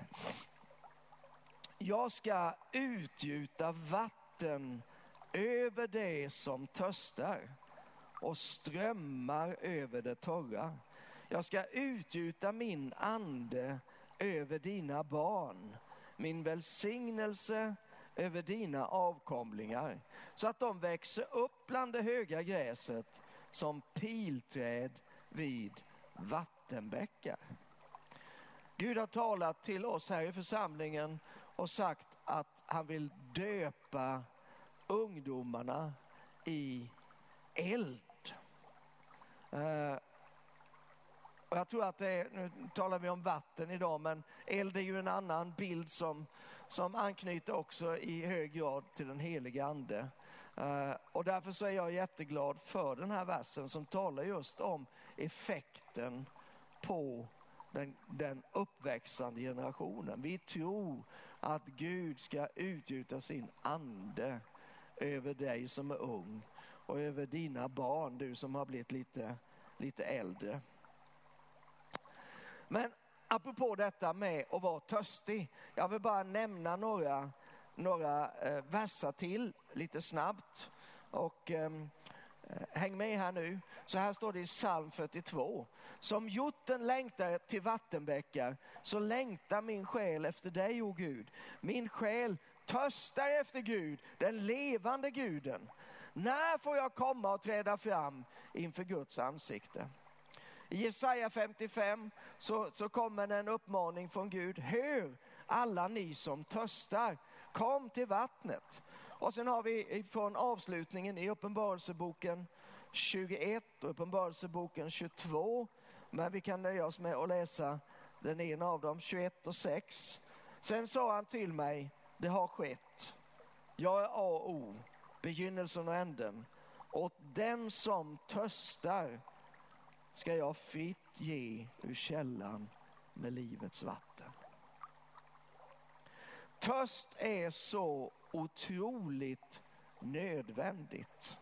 Jag ska utgjuta vatten över det som törstar och strömmar över det torra. Jag ska utgjuta min ande över dina barn, min välsignelse över dina avkomlingar så att de växer upp bland det höga gräset som pilträd vid vattenbäckar. Gud har talat till oss här i församlingen och sagt att han vill döpa ungdomarna i eld. Eh, och jag tror att det är, nu talar vi om vatten idag, men eld är ju en annan bild som som anknyter också i hög grad till den helige ande. Uh, och därför så är jag jätteglad för den här versen som talar just om effekten på den, den uppväxande generationen. Vi tror att Gud ska utgjuta sin ande över dig som är ung och över dina barn, du som har blivit lite, lite äldre. Men apropå detta med att vara törstig. Jag vill bara nämna några, några eh, verser till lite snabbt. Och ehm, eh, häng med här nu. Så här står det i psalm 42. Som hjorten längtar till vattenbäckar så längtar min själ efter dig, o Gud. Min själ törstar efter Gud, den levande guden. När får jag komma och träda fram inför Guds ansikte? I Jesaja 55 så, så kommer en uppmaning från Gud. Hör alla ni som törstar, kom till vattnet. Och sen har vi från avslutningen i Uppenbarelseboken 21 och Uppenbarelseboken 22. Men vi kan nöja oss med att läsa den ena av dem, 21 och 6. Sen sa han till mig, det har skett. Jag är A och O, begynnelsen och änden. Åt den som törstar ska jag fritt ge ur källan med livets vatten. Törst är så otroligt nödvändigt.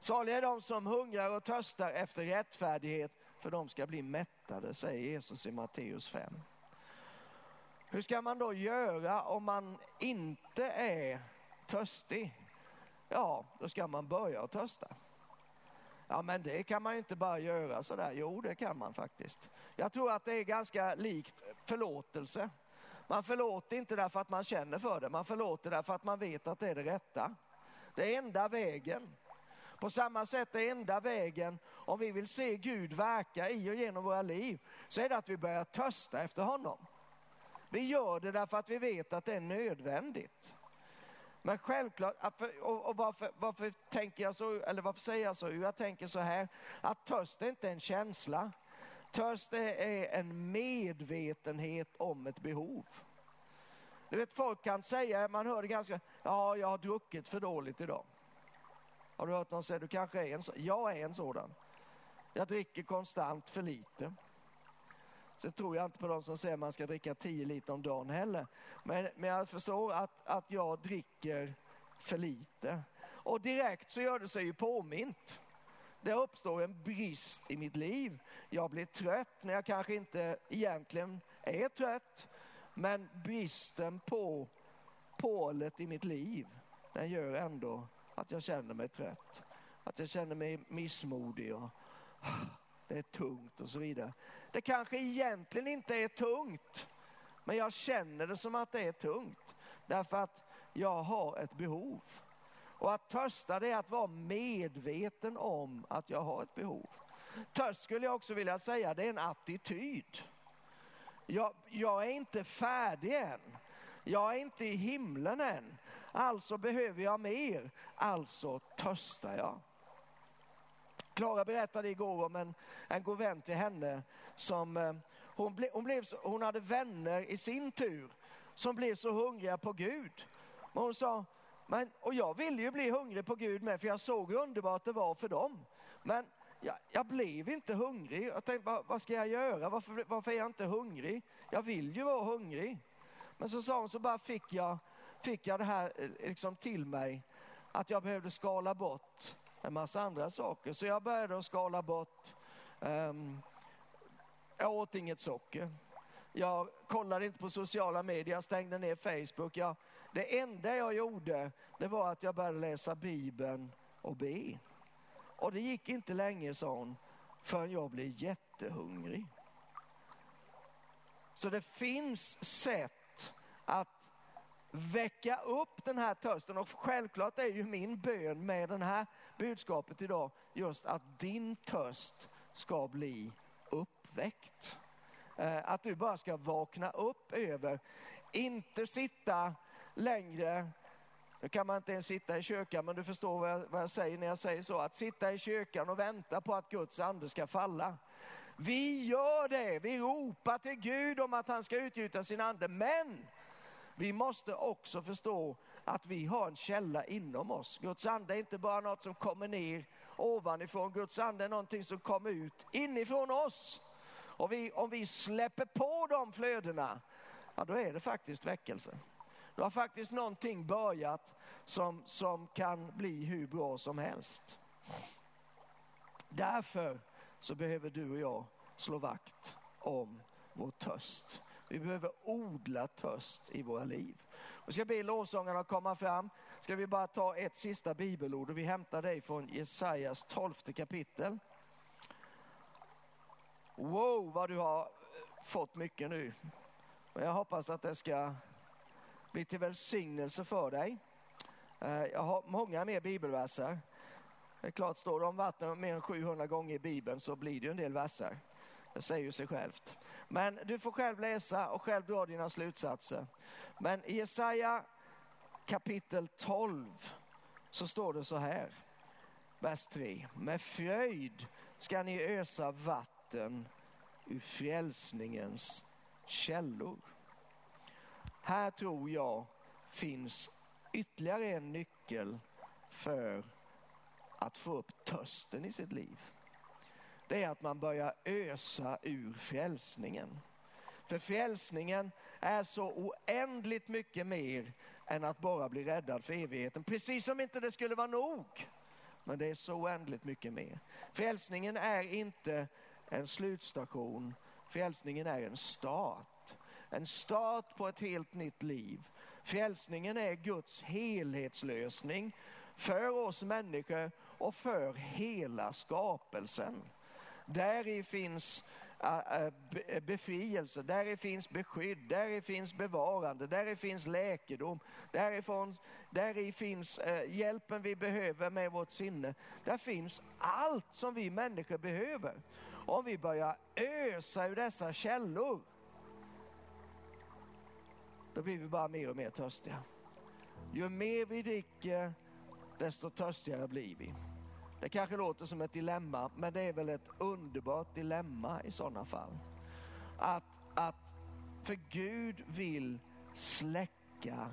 Saliga är de som hungrar och törstar efter rättfärdighet för de ska bli mättade, säger Jesus i Matteus 5. Hur ska man då göra om man inte är törstig? Ja, då ska man börja att törsta. Ja, men det kan man ju inte bara göra sådär. Jo, det kan man faktiskt. Jag tror att det är ganska likt förlåtelse. Man förlåter inte därför att man känner för det, man förlåter därför att man vet att det är det rätta. Det är enda vägen. På samma sätt är enda vägen, om vi vill se Gud verka i och genom våra liv, så är det att vi börjar törsta efter honom. Vi gör det därför att vi vet att det är nödvändigt. Men självklart, och varför, varför, tänker jag så, eller varför säger jag så? Jag tänker så här, att törst är inte en känsla. Törst är en medvetenhet om ett behov. Du vet, folk kan säga, man hör det ganska, ja, jag har druckit för dåligt idag. Har du hört någon säga, du kanske är en sådan. Jag är en sådan. Jag dricker konstant för lite. Sen tror jag inte på de som säger att man ska dricka 10 liter om dagen heller. Men, men jag förstår att, att jag dricker för lite. Och direkt så gör det sig ju påmint. Det uppstår en brist i mitt liv. Jag blir trött när jag kanske inte egentligen är trött. Men bristen på pålet i mitt liv, den gör ändå att jag känner mig trött. Att jag känner mig missmodig och det är tungt och så vidare. Det kanske egentligen inte är tungt, men jag känner det som att det är tungt. Därför att jag har ett behov. Och att törsta det är att vara medveten om att jag har ett behov. Törst skulle jag också vilja säga, det är en attityd. Jag, jag är inte färdig än. Jag är inte i himlen än. Alltså behöver jag mer. Alltså törstar jag. Klara berättade igår om en, en god vän till henne som eh, hon, ble, hon, blev så, hon hade vänner i sin tur som blev så hungriga på Gud. Men hon sa, men, och jag ville ju bli hungrig på Gud med för jag såg hur underbart det var för dem. Men jag, jag blev inte hungrig. Jag tänkte, vad, vad ska jag göra? Varför, varför är jag inte hungrig? Jag vill ju vara hungrig. Men så sa hon, så bara fick jag, fick jag det här eh, liksom till mig att jag behövde skala bort en massa andra saker. Så jag började att skala bort, ehm, um, jag åt inget socker. Jag kollade inte på sociala medier, jag stängde ner Facebook. Jag, det enda jag gjorde, det var att jag började läsa Bibeln och be. Och det gick inte länge, sa hon, förrän jag blev jättehungrig. Så det finns sätt att väcka upp den här törsten och självklart är ju min bön med det här budskapet idag just att din törst ska bli uppväckt. Eh, att du bara ska vakna upp över, inte sitta längre nu kan man inte ens sitta i kyrkan, men du förstår vad jag, vad jag, säger när jag säger så. Att sitta i kyrkan och vänta på att Guds ande ska falla. Vi gör det, vi ropar till Gud om att han ska utgjuta sin ande. Men vi måste också förstå att vi har en källa inom oss. Guds ande är inte bara något som kommer ner ovanifrån. Guds ande är någonting som kommer ut inifrån oss. Och vi, om vi släpper på de flödena, ja då är det faktiskt väckelse. Då har faktiskt någonting börjat som, som kan bli hur bra som helst. Därför så behöver du och jag slå vakt om vår törst. Vi behöver odla törst i våra liv. Och ska be lovsångarna komma fram. Ska vi bara ta ett sista bibelord och vi hämtar dig från Jesajas tolfte kapitel. Wow, vad du har eh, fått mycket nu. Men jag hoppas att det ska bli till välsignelse för dig. Eh, jag har många mer bibelverser. Det är klart, står det om vatten mer än 700 gånger i Bibeln så blir det ju en del verser. Det säger ju sig självt. Men du får själv läsa och själv dra dina slutsatser. Men i Jesaja kapitel 12 så står det så här, vers 3. Med fröjd ska ni ösa vatten ur frälsningens källor. Här tror jag finns ytterligare en nyckel för att få upp törsten i sitt liv. Det är att man börjar ösa ur frälsningen. För frälsningen är så oändligt mycket mer än att bara bli räddad för evigheten. Precis som inte det skulle vara nog. Men det är så oändligt mycket mer. Frälsningen är inte en slutstation. Frälsningen är en start. En start på ett helt nytt liv. Frälsningen är Guds helhetslösning för oss människor och för hela skapelsen. Där finns äh, äh, äh, befrielse, där finns beskydd, där finns bevarande, där finns läkedom, därifrån, där finns hjälpen vi behöver med vårt sinne. Där finns allt som vi människor behöver. Om vi börjar ösa ur dessa källor, då blir vi bara mer och mer törstiga. Ju mer vi dricker, desto törstigare blir vi. Det kanske låter som ett dilemma, men det är väl ett underbart dilemma i sådana fall. Att, att för Gud vill släcka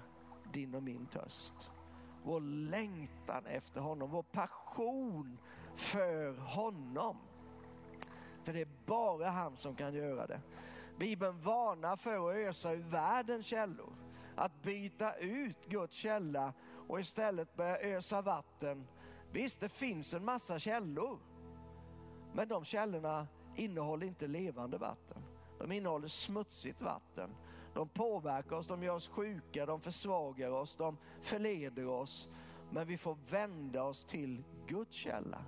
din och min törst. Vår längtan efter honom, vår passion för honom. För det är bara han som kan göra det. Bibeln varnar för att ösa ur världens källor. Att byta ut Guds källa och istället börja ösa vatten. Visst, det finns en massa källor. Men de källorna innehåller inte levande vatten. De innehåller smutsigt vatten. De påverkar oss, de gör oss sjuka, de försvagar oss, de förleder oss. Men vi får vända oss till Guds källa.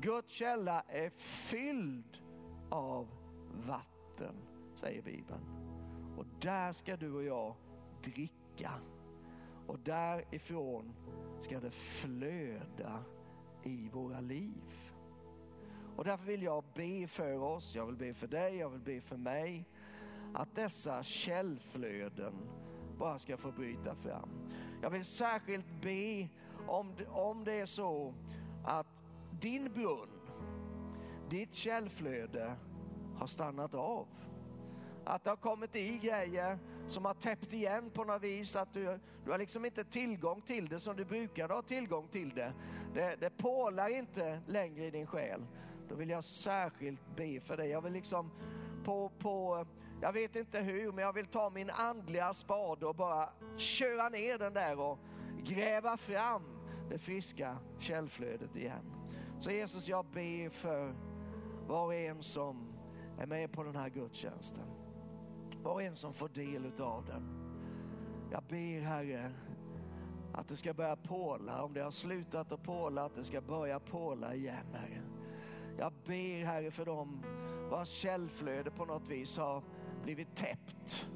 Guds källa är fylld av vatten, säger Bibeln. Och där ska du och jag dricka. Och därifrån ska det flöda i våra liv. Och därför vill jag be för oss, jag vill be för dig, jag vill be för mig. Att dessa källflöden bara ska få bryta fram. Jag vill särskilt be om, om det är så att din brunn, ditt källflöde har stannat av. Att det har kommit i grejer som har täppt igen på något vis. Att du, du har liksom inte tillgång till det som du brukade ha tillgång till det. Det, det pålar inte längre i din själ. Då vill jag särskilt be för dig. Jag vill liksom på, på jag vet inte hur, men jag vill ta min andliga spade och bara köra ner den där och gräva fram det friska källflödet igen. Så Jesus, jag ber för var och en som är med på den här gudstjänsten. Var och en som får del av den. Jag ber Herre att det ska börja påla. Om det har slutat att påla, att det ska börja påla igen Herre. Jag ber Herre för dem vars källflöde på något vis har blivit täppt.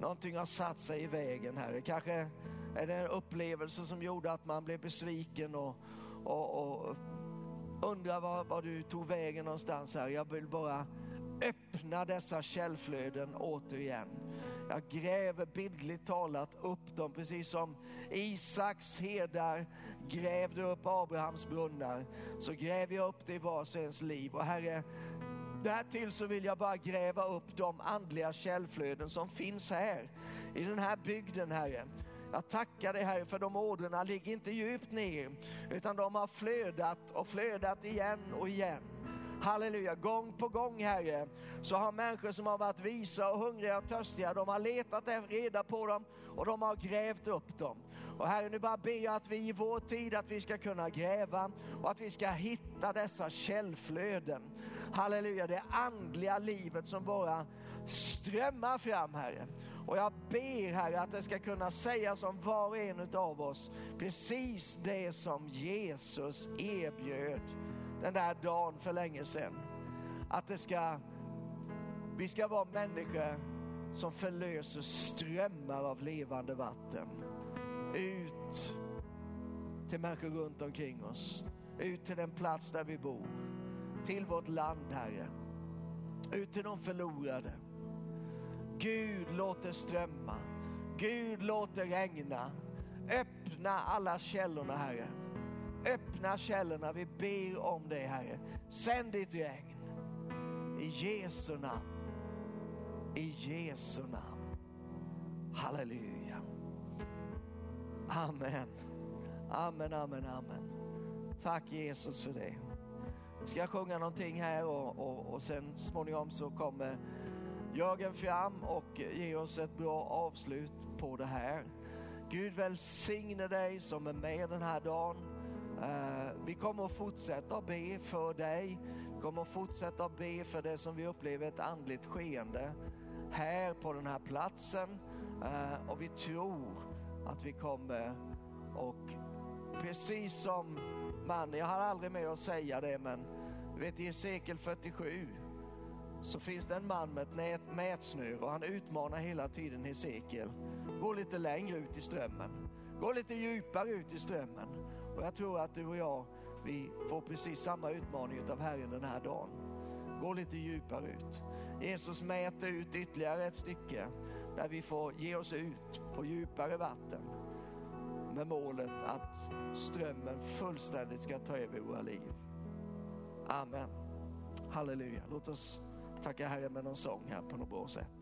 Någonting har satt sig i vägen Herre. Kanske är det en upplevelse som gjorde att man blev besviken och, och, och undrar var, var du tog vägen någonstans här. Jag vill bara öppna dessa källflöden återigen. Jag gräver bildligt talat upp dem, precis som Isaks herdar grävde upp Abrahams brunnar, så gräver jag upp det i vars ens liv. Och Herre, därtill så vill jag bara gräva upp de andliga källflöden som finns här, i den här bygden, Herre. Jag tackar dig Herre för de ådrorna ligger inte djupt ner utan de har flödat och flödat igen och igen. Halleluja, gång på gång Herre, så har människor som har varit visa och hungriga och törstiga, de har letat reda på dem och de har grävt upp dem. Och Herre, nu bara ber jag att vi i vår tid, att vi ska kunna gräva och att vi ska hitta dessa källflöden. Halleluja, det andliga livet som bara strömmar fram Herre. Och jag ber Herre att det ska kunna sägas om var och en av oss precis det som Jesus erbjöd den där dagen för länge sedan. Att det ska, vi ska vara människor som förlöser strömmar av levande vatten ut till människor runt omkring oss. Ut till den plats där vi bor. Till vårt land, Herre. Ut till de förlorade. Gud, låt det strömma. Gud, låt det regna. Öppna alla källorna, Herre. Öppna källorna, vi ber om dig Herre. Sänd ditt regn. I Jesu namn. I Jesu namn. Halleluja. Amen. Amen, amen, amen. Tack Jesus för det. Vi ska sjunga någonting här och, och, och sen småningom så kommer Jörgen fram och ger oss ett bra avslut på det här. Gud välsigne dig som är med den här dagen. Eh, vi kommer att fortsätta be för dig. Vi kommer att fortsätta be för det som vi upplever ett andligt skeende här på den här platsen. Eh, och vi tror att vi kommer och precis som man, jag har aldrig med att säga det men du vet i sekel 47 så finns det en man med ett nät, mätsnöre och han utmanar hela tiden Hesekiel. Gå lite längre ut i strömmen. Gå lite djupare ut i strömmen. Och jag tror att du och jag, vi får precis samma utmaning av Herren den här dagen. Gå lite djupare ut. Jesus mäter ut ytterligare ett stycke där vi får ge oss ut på djupare vatten med målet att strömmen fullständigt ska ta över våra liv. Amen. Halleluja. Låt oss tacka Herren med någon sång här på något bra sätt.